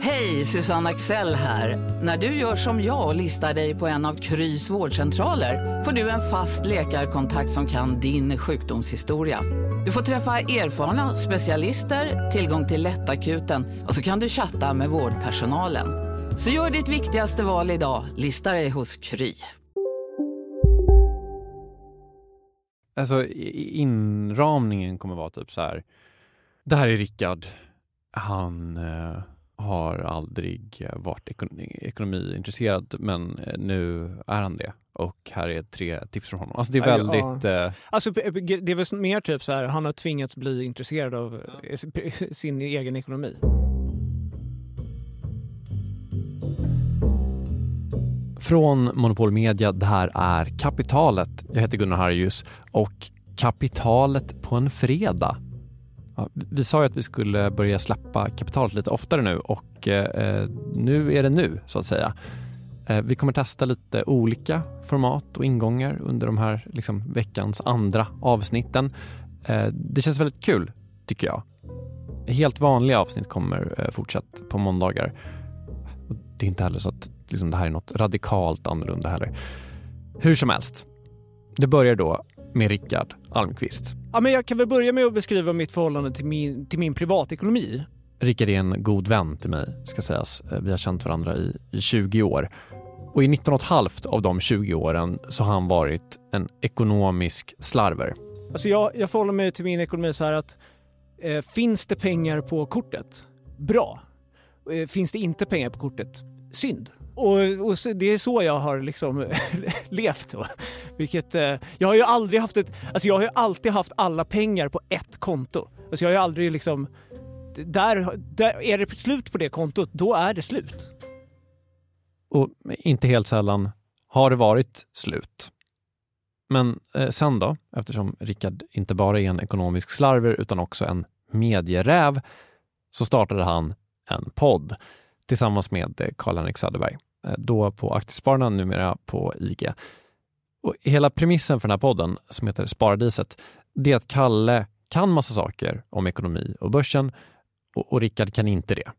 Hej, Susanne Axel här. När du gör som jag och listar dig på en av Krys vårdcentraler får du en fast läkarkontakt som kan din sjukdomshistoria. Du får träffa erfarna specialister, tillgång till lättakuten och så kan du chatta med vårdpersonalen. Så gör ditt viktigaste val idag, lista dig hos Kry. Alltså inramningen kommer vara typ så här. Det här är Rickard. Han eh, har aldrig varit ekonomi, ekonomiintresserad men eh, nu är han det. Och här är tre tips från honom. Alltså det är väldigt... Ja. Eh... Alltså det är väl mer typ så här, han har tvingats bli intresserad av ja. sin egen ekonomi. Från Monopol Media, det här är Kapitalet. Jag heter Gunnar Harjus och Kapitalet på en fredag. Ja, vi sa ju att vi skulle börja släppa kapitalet lite oftare nu och eh, nu är det nu så att säga. Eh, vi kommer testa lite olika format och ingångar under de här liksom, veckans andra avsnitten. Eh, det känns väldigt kul tycker jag. Helt vanliga avsnitt kommer eh, fortsatt på måndagar. Det är inte heller så att liksom, det här är något radikalt annorlunda heller. Hur som helst. Det börjar då med Rickard Almqvist. Ja, men jag kan väl börja med att beskriva mitt förhållande till min, till min privatekonomi. Rickard är en god vän till mig, ska sägas. Vi har känt varandra i, i 20 år. Och i 19 och ett halvt av de 20 åren så har han varit en ekonomisk slarver. Alltså jag, jag förhåller mig till min ekonomi så här att eh, finns det pengar på kortet? Bra. Eh, finns det inte pengar på kortet? Synd. Och, och det är så jag har liksom levt. Vilket, eh, jag har ju aldrig haft ett, alltså jag har ju alltid haft alla pengar på ett konto. Alltså jag har ju aldrig liksom, där, där är det slut på det kontot, då är det slut. Och inte helt sällan har det varit slut. Men eh, sen då, eftersom Rickard inte bara är en ekonomisk slarver utan också en medieräv, så startade han en podd tillsammans med eh, Karl-Henrik Söderberg. Eh, då på Aktiespararna, numera på IG. Och hela premissen för den här podden, som heter Sparadiset, det är att Kalle kan massa saker om ekonomi och börsen och, och Rickard kan inte det.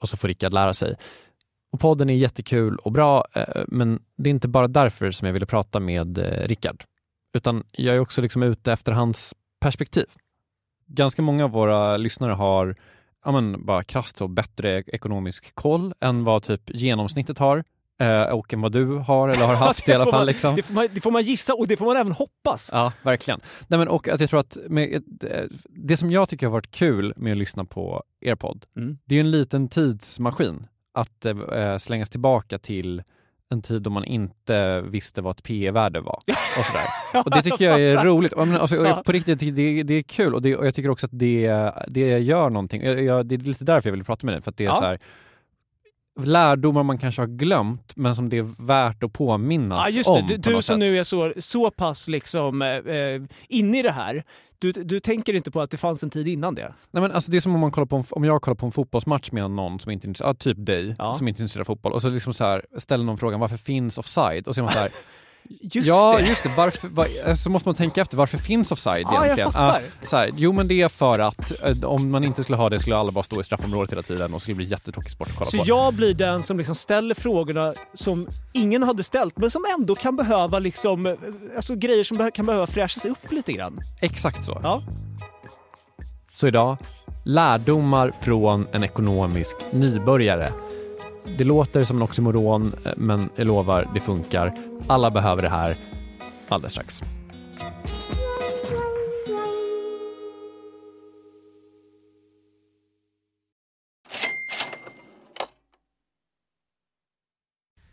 Och så får Rickard lära sig. Och podden är jättekul och bra, eh, men det är inte bara därför som jag ville prata med eh, Rickard. Utan jag är också liksom ute efter hans perspektiv. Ganska många av våra lyssnare har ja, men bara krasst och bättre ekonomisk koll än vad typ genomsnittet har eh, och än vad du har eller har haft i alla fall. Man, liksom. det, får man, det, får man, gissa och det får man även hoppas. Ja, verkligen. Nej, men, och att jag tror att med, det som jag tycker har varit kul med att lyssna på er podd, mm. det är en liten tidsmaskin att eh, slängas tillbaka till en tid då man inte visste vad ett PE-värde var. Och, sådär. och det tycker jag är roligt. Alltså, på riktigt, det, det är kul och, det, och jag tycker också att det, det gör någonting. Jag, jag, det är lite därför jag vill prata med dig, för att det är ja. så här, lärdomar man kanske har glömt men som det är värt att påminnas ja, just det. om. Du, du som nu är så, så pass liksom eh, eh, inne i det här, du, du tänker inte på att det fanns en tid innan det? Nej, men alltså det är som om, man kollar på en, om jag kollar på en fotbollsmatch med någon som inte är intresserad, typ dig, ja. som inte är intresserad av fotboll och så liksom så här, ställer någon frågan varför finns offside? Och så är man så här Just ja, det. just det. Varför, var, så måste man tänka efter, varför finns offside ja, egentligen? Ah, så här, jo, men det är för att eh, om man inte skulle ha det skulle alla bara stå i straffområdet hela tiden och skulle bli jättetråkig sport att kolla så på. Så jag blir den som liksom ställer frågorna som ingen hade ställt, men som ändå kan behöva liksom, eh, alltså grejer som kan behöva fräschas upp lite grann. Exakt så. Ja. Så idag, lärdomar från en ekonomisk nybörjare. Det låter som en oxymoron, eh, men jag lovar, det funkar. Alla behöver det här alldeles strax.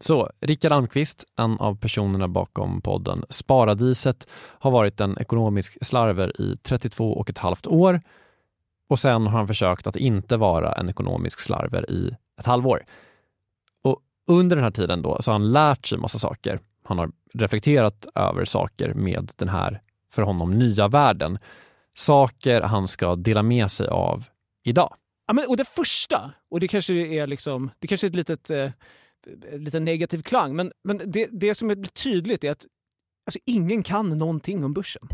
Så, Rickard Almqvist, en av personerna bakom podden Sparadiset, har varit en ekonomisk slarver i 32 och ett halvt år och sen har han försökt att inte vara en ekonomisk slarver i ett halvår. Och under den här tiden då så har han lärt sig massa saker. Han har reflekterat över saker med den här, för honom, nya världen. Saker han ska dela med sig av idag. Ja, men, och det första, och det kanske är liksom, det kanske är ett litet, eh, lite negativ klang, men, men det, det som är tydligt är att alltså, ingen kan någonting om börsen.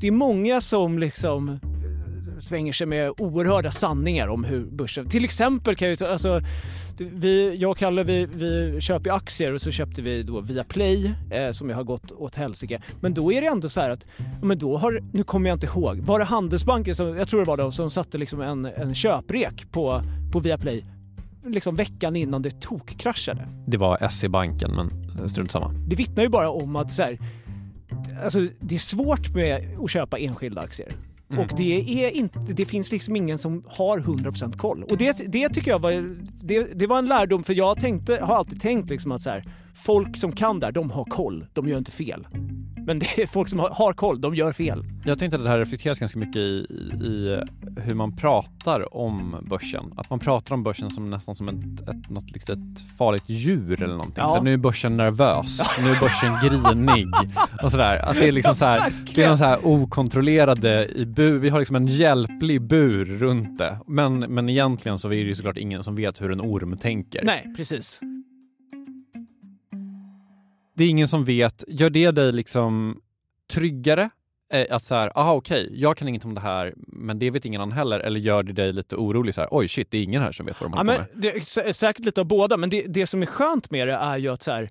Det är många som liksom eh, svänger sig med oerhörda sanningar om hur börsen... Till exempel kan jag ju alltså, vi, jag och Kalle vi, vi köper aktier och så köpte vi då via Play eh, som ju har gått åt helsike. Men då är det ändå så här att, men då har, nu kommer jag inte ihåg, var det Handelsbanken som, jag tror det var då, som satte liksom en, en köprek på, på Viaplay liksom veckan innan det tokkraschade. Det var SE-banken, men eh, strunt samma. Det vittnar ju bara om att så här, alltså, det är svårt med att köpa enskilda aktier. Mm. Och det, är inte, det finns liksom ingen som har 100% koll. Och det, det tycker jag var, det, det var en lärdom för jag tänkte, har alltid tänkt liksom att så här, folk som kan där, de har koll, de gör inte fel. Men det är folk som har, har koll, de gör fel. Jag tänkte att det här reflekteras ganska mycket i, i, hur man pratar om börsen. Att man pratar om börsen som nästan som ett, ett, något litet farligt djur eller någonting. Ja. Så nu är börsen nervös, nu är börsen grinig och sådär. Att det är liksom så här, det är någon så här okontrollerade i bur. Vi har liksom en hjälplig bur runt det. Men, men egentligen så är det ju såklart ingen som vet hur en orm tänker. Nej, precis. Det är ingen som vet. Gör det dig liksom tryggare? Eh, Att så här, aha okej, jag kan inget om det här, men det vet ingen annan heller. Eller gör det dig lite orolig så här, oj shit, det är ingen här som vet vad de Ja, håller på men det är sä- säkert lite av båda, men det, det som är skönt med det är ju att så här,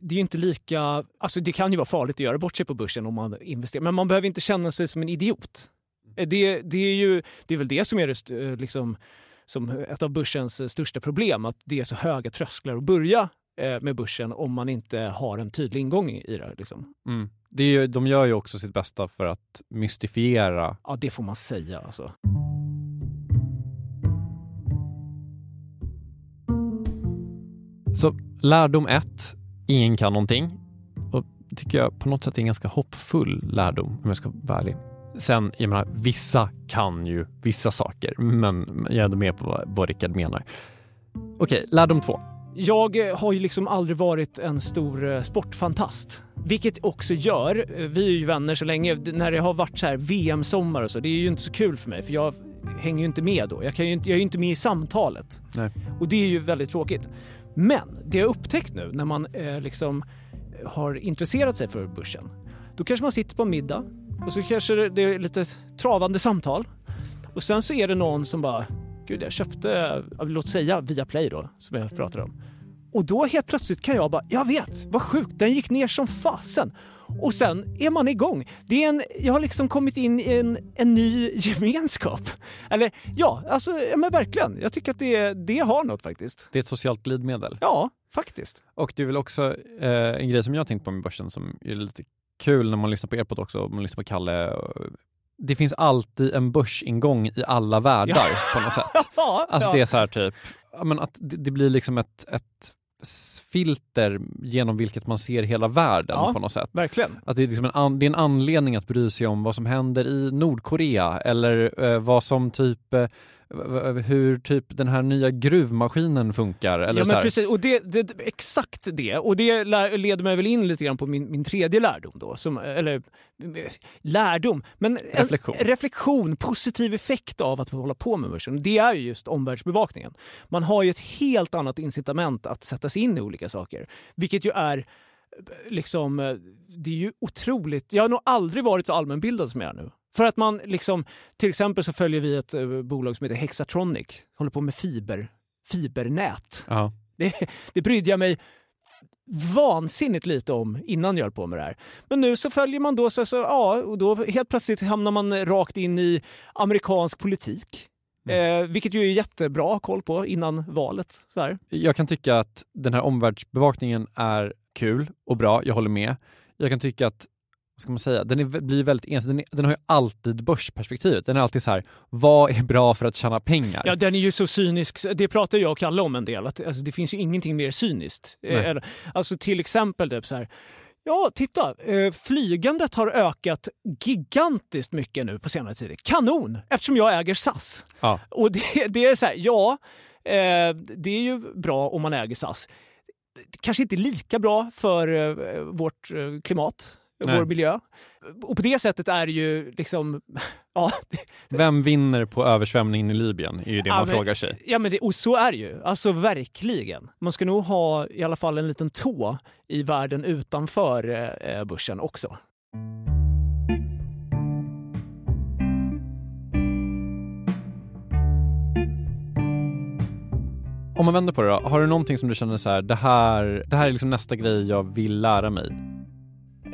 det är inte lika... Alltså det kan ju vara farligt att göra bort sig på börsen om man investerar, men man behöver inte känna sig som en idiot. Eh, Det, det, är ju, det är väl det som är det, eh, liksom, som ett av börsens största problem, att det är så höga trösklar att börja med börsen om man inte har en tydlig ingång i det. Liksom. Mm. Det är ju, de gör ju också sitt bästa för att mystifiera. Ja, det får man säga alltså. Så lärdom ett, ingen kan någonting. Och det tycker jag på något sätt är en ganska hoppfull lärdom, om jag ska vara ärlig. Sen, jag menar, vissa kan ju vissa saker, men jag är ändå med på vad, vad Rickard menar. Okej, lärdom två. Jag eh, har ju liksom aldrig varit en stor eh, sportfantast. Vilket också gör, eh, vi är ju vänner så länge, när det har varit så här VM-sommar och så, det är ju inte så kul för mig för jag hänger ju inte med då. Jag, kan ju inte, jag är ju inte med i samtalet. Nej. Och det är ju väldigt tråkigt. Men det jag upptäckt nu när man eh, liksom har intresserat sig för börsen, då kanske man sitter på en middag och så kanske det är lite travande samtal. Och sen så är det någon som bara, gud jag köpte, låt säga Viaplay då, som jag pratar om. Och då helt plötsligt kan jag bara, jag vet, vad sjukt, den gick ner som fasen. Och sen är man igång. Det är en, jag har liksom kommit in i en, en ny gemenskap. Eller ja, alltså ja, men verkligen. Jag tycker att det, det har något faktiskt. Det är ett socialt glidmedel. Ja, faktiskt. Och det är väl också eh, en grej som jag har tänkt på med börsen som är lite kul när man lyssnar på er podd också, man lyssnar på Kalle. Det finns alltid en börsingång i alla världar på något sätt. Ja, Alltså ja. det är så här typ, ja, men att det, det blir liksom ett, ett filter genom vilket man ser hela världen Ja. på något sätt. Verkligen. Att det är, liksom en, an, det är en anledning att bry sig om vad som händer i Nordkorea eller eh, vad som typ eh, hur typ den här nya gruvmaskinen funkar. Eller ja, men precis. Och det, det, exakt det. Och det leder mig väl in lite grann på min, min tredje lärdom då. Som, eller lärdom, men Reflektion. En, reflektion, positiv effekt av att hålla på med börsen. Det är ju just omvärldsbevakningen. Man har ju ett helt annat incitament att sätta sig in i olika saker. Vilket ju är liksom, det är ju otroligt. Jag har nog aldrig varit så allmänbildad som jag är nu. För att man liksom, till exempel så följer vi ett eh, bolag som heter Hexatronic, håller på med fiber, fibernät. Ja. Det, det brydde jag mig vansinnigt lite om innan jag höll på med det här. Men nu så följer man då, så, så, ja, och då helt plötsligt hamnar man rakt in i amerikansk politik. Eh, vilket ju är jättebra koll på innan valet. Så här. Jag kan tycka att den här omvärldsbevakningen är kul och bra, jag håller med. Jag kan tycka att vad ska man säga, den är, blir väldigt ensidig. Den, den har ju alltid börsperspektivet. Den är alltid så här, vad är bra för att tjäna pengar? Ja, den är ju så cynisk. Det pratar jag och Kalle om en del. Att, alltså, det finns ju ingenting mer cyniskt. Eh, Nej. alltså till exempel typ så här. Ja, titta. Eh, flygandet har ökat gigantiskt mycket nu på senare tid. Kanon! Eftersom jag äger SAS. Ja. Och det, det är så här, ja, eh, det är ju bra om man äger SAS. Kanske inte lika bra för vårt klimat, Nej. vår miljö. Och på det sättet är det ju liksom, ja, Vem vinner på översvämningen i Libyen? är ju det Ja, man men- frågar sig. Ja, men det, och så är det ju. Alltså verkligen. Man ska nog ha i alla fall en liten tå i världen utanför eh, börsen också. Om man vänder på det då, har du någonting som du känner så här, det här, det här är liksom nästa grej jag vill lära mig?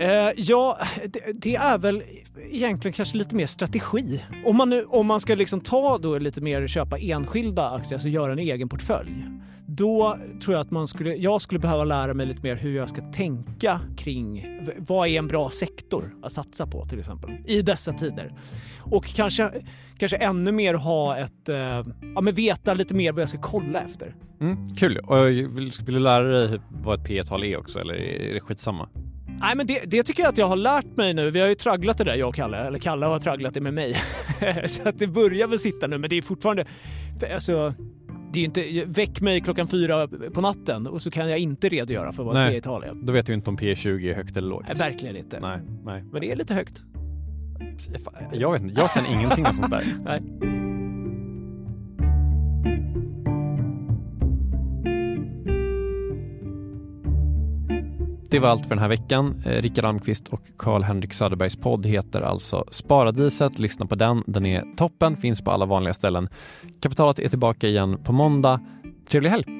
Eh, ja, det, det är väl egentligen kanske lite mer strategi. Om man, nu, om man ska liksom ta då lite mer köpa enskilda aktier, alltså göra en egen portfölj. Då tror jag att man skulle, jag skulle behöva lära mig lite mer hur jag ska tänka kring vad är en bra sektor att satsa på till exempel i dessa tider. Och kanske, kanske ännu mer ha ett, eh, ja men veta lite mer vad jag ska kolla efter. Mm, kul. Och vill, vill du lära dig vad ett P tal är också eller är det skitsamma? Nej, men det, det tycker jag att jag har lärt mig nu. Vi har ju tragglat det där, jag och Kalle. Eller Kalle har tragglat det med mig. så att det börjar väl sitta nu, men det är fortfarande... Alltså, det är ju inte... Väck mig klockan fyra på natten och så kan jag inte redogöra för vad Nej. det är i Italien. Då vet du inte om P20 är högt eller lågt. Nej, verkligen inte. Nej, nej. Men det är lite högt. Jag vet inte, jag kan ingenting om sånt där. Nej. Det var allt för den här veckan. Eh, Rickard Almqvist och Karl-Henrik Söderbergs podd heter alltså Sparadiset. Lyssna på den. Den är toppen, finns på alla vanliga ställen. Kapitalet är tillbaka igen på måndag. Trevlig helg!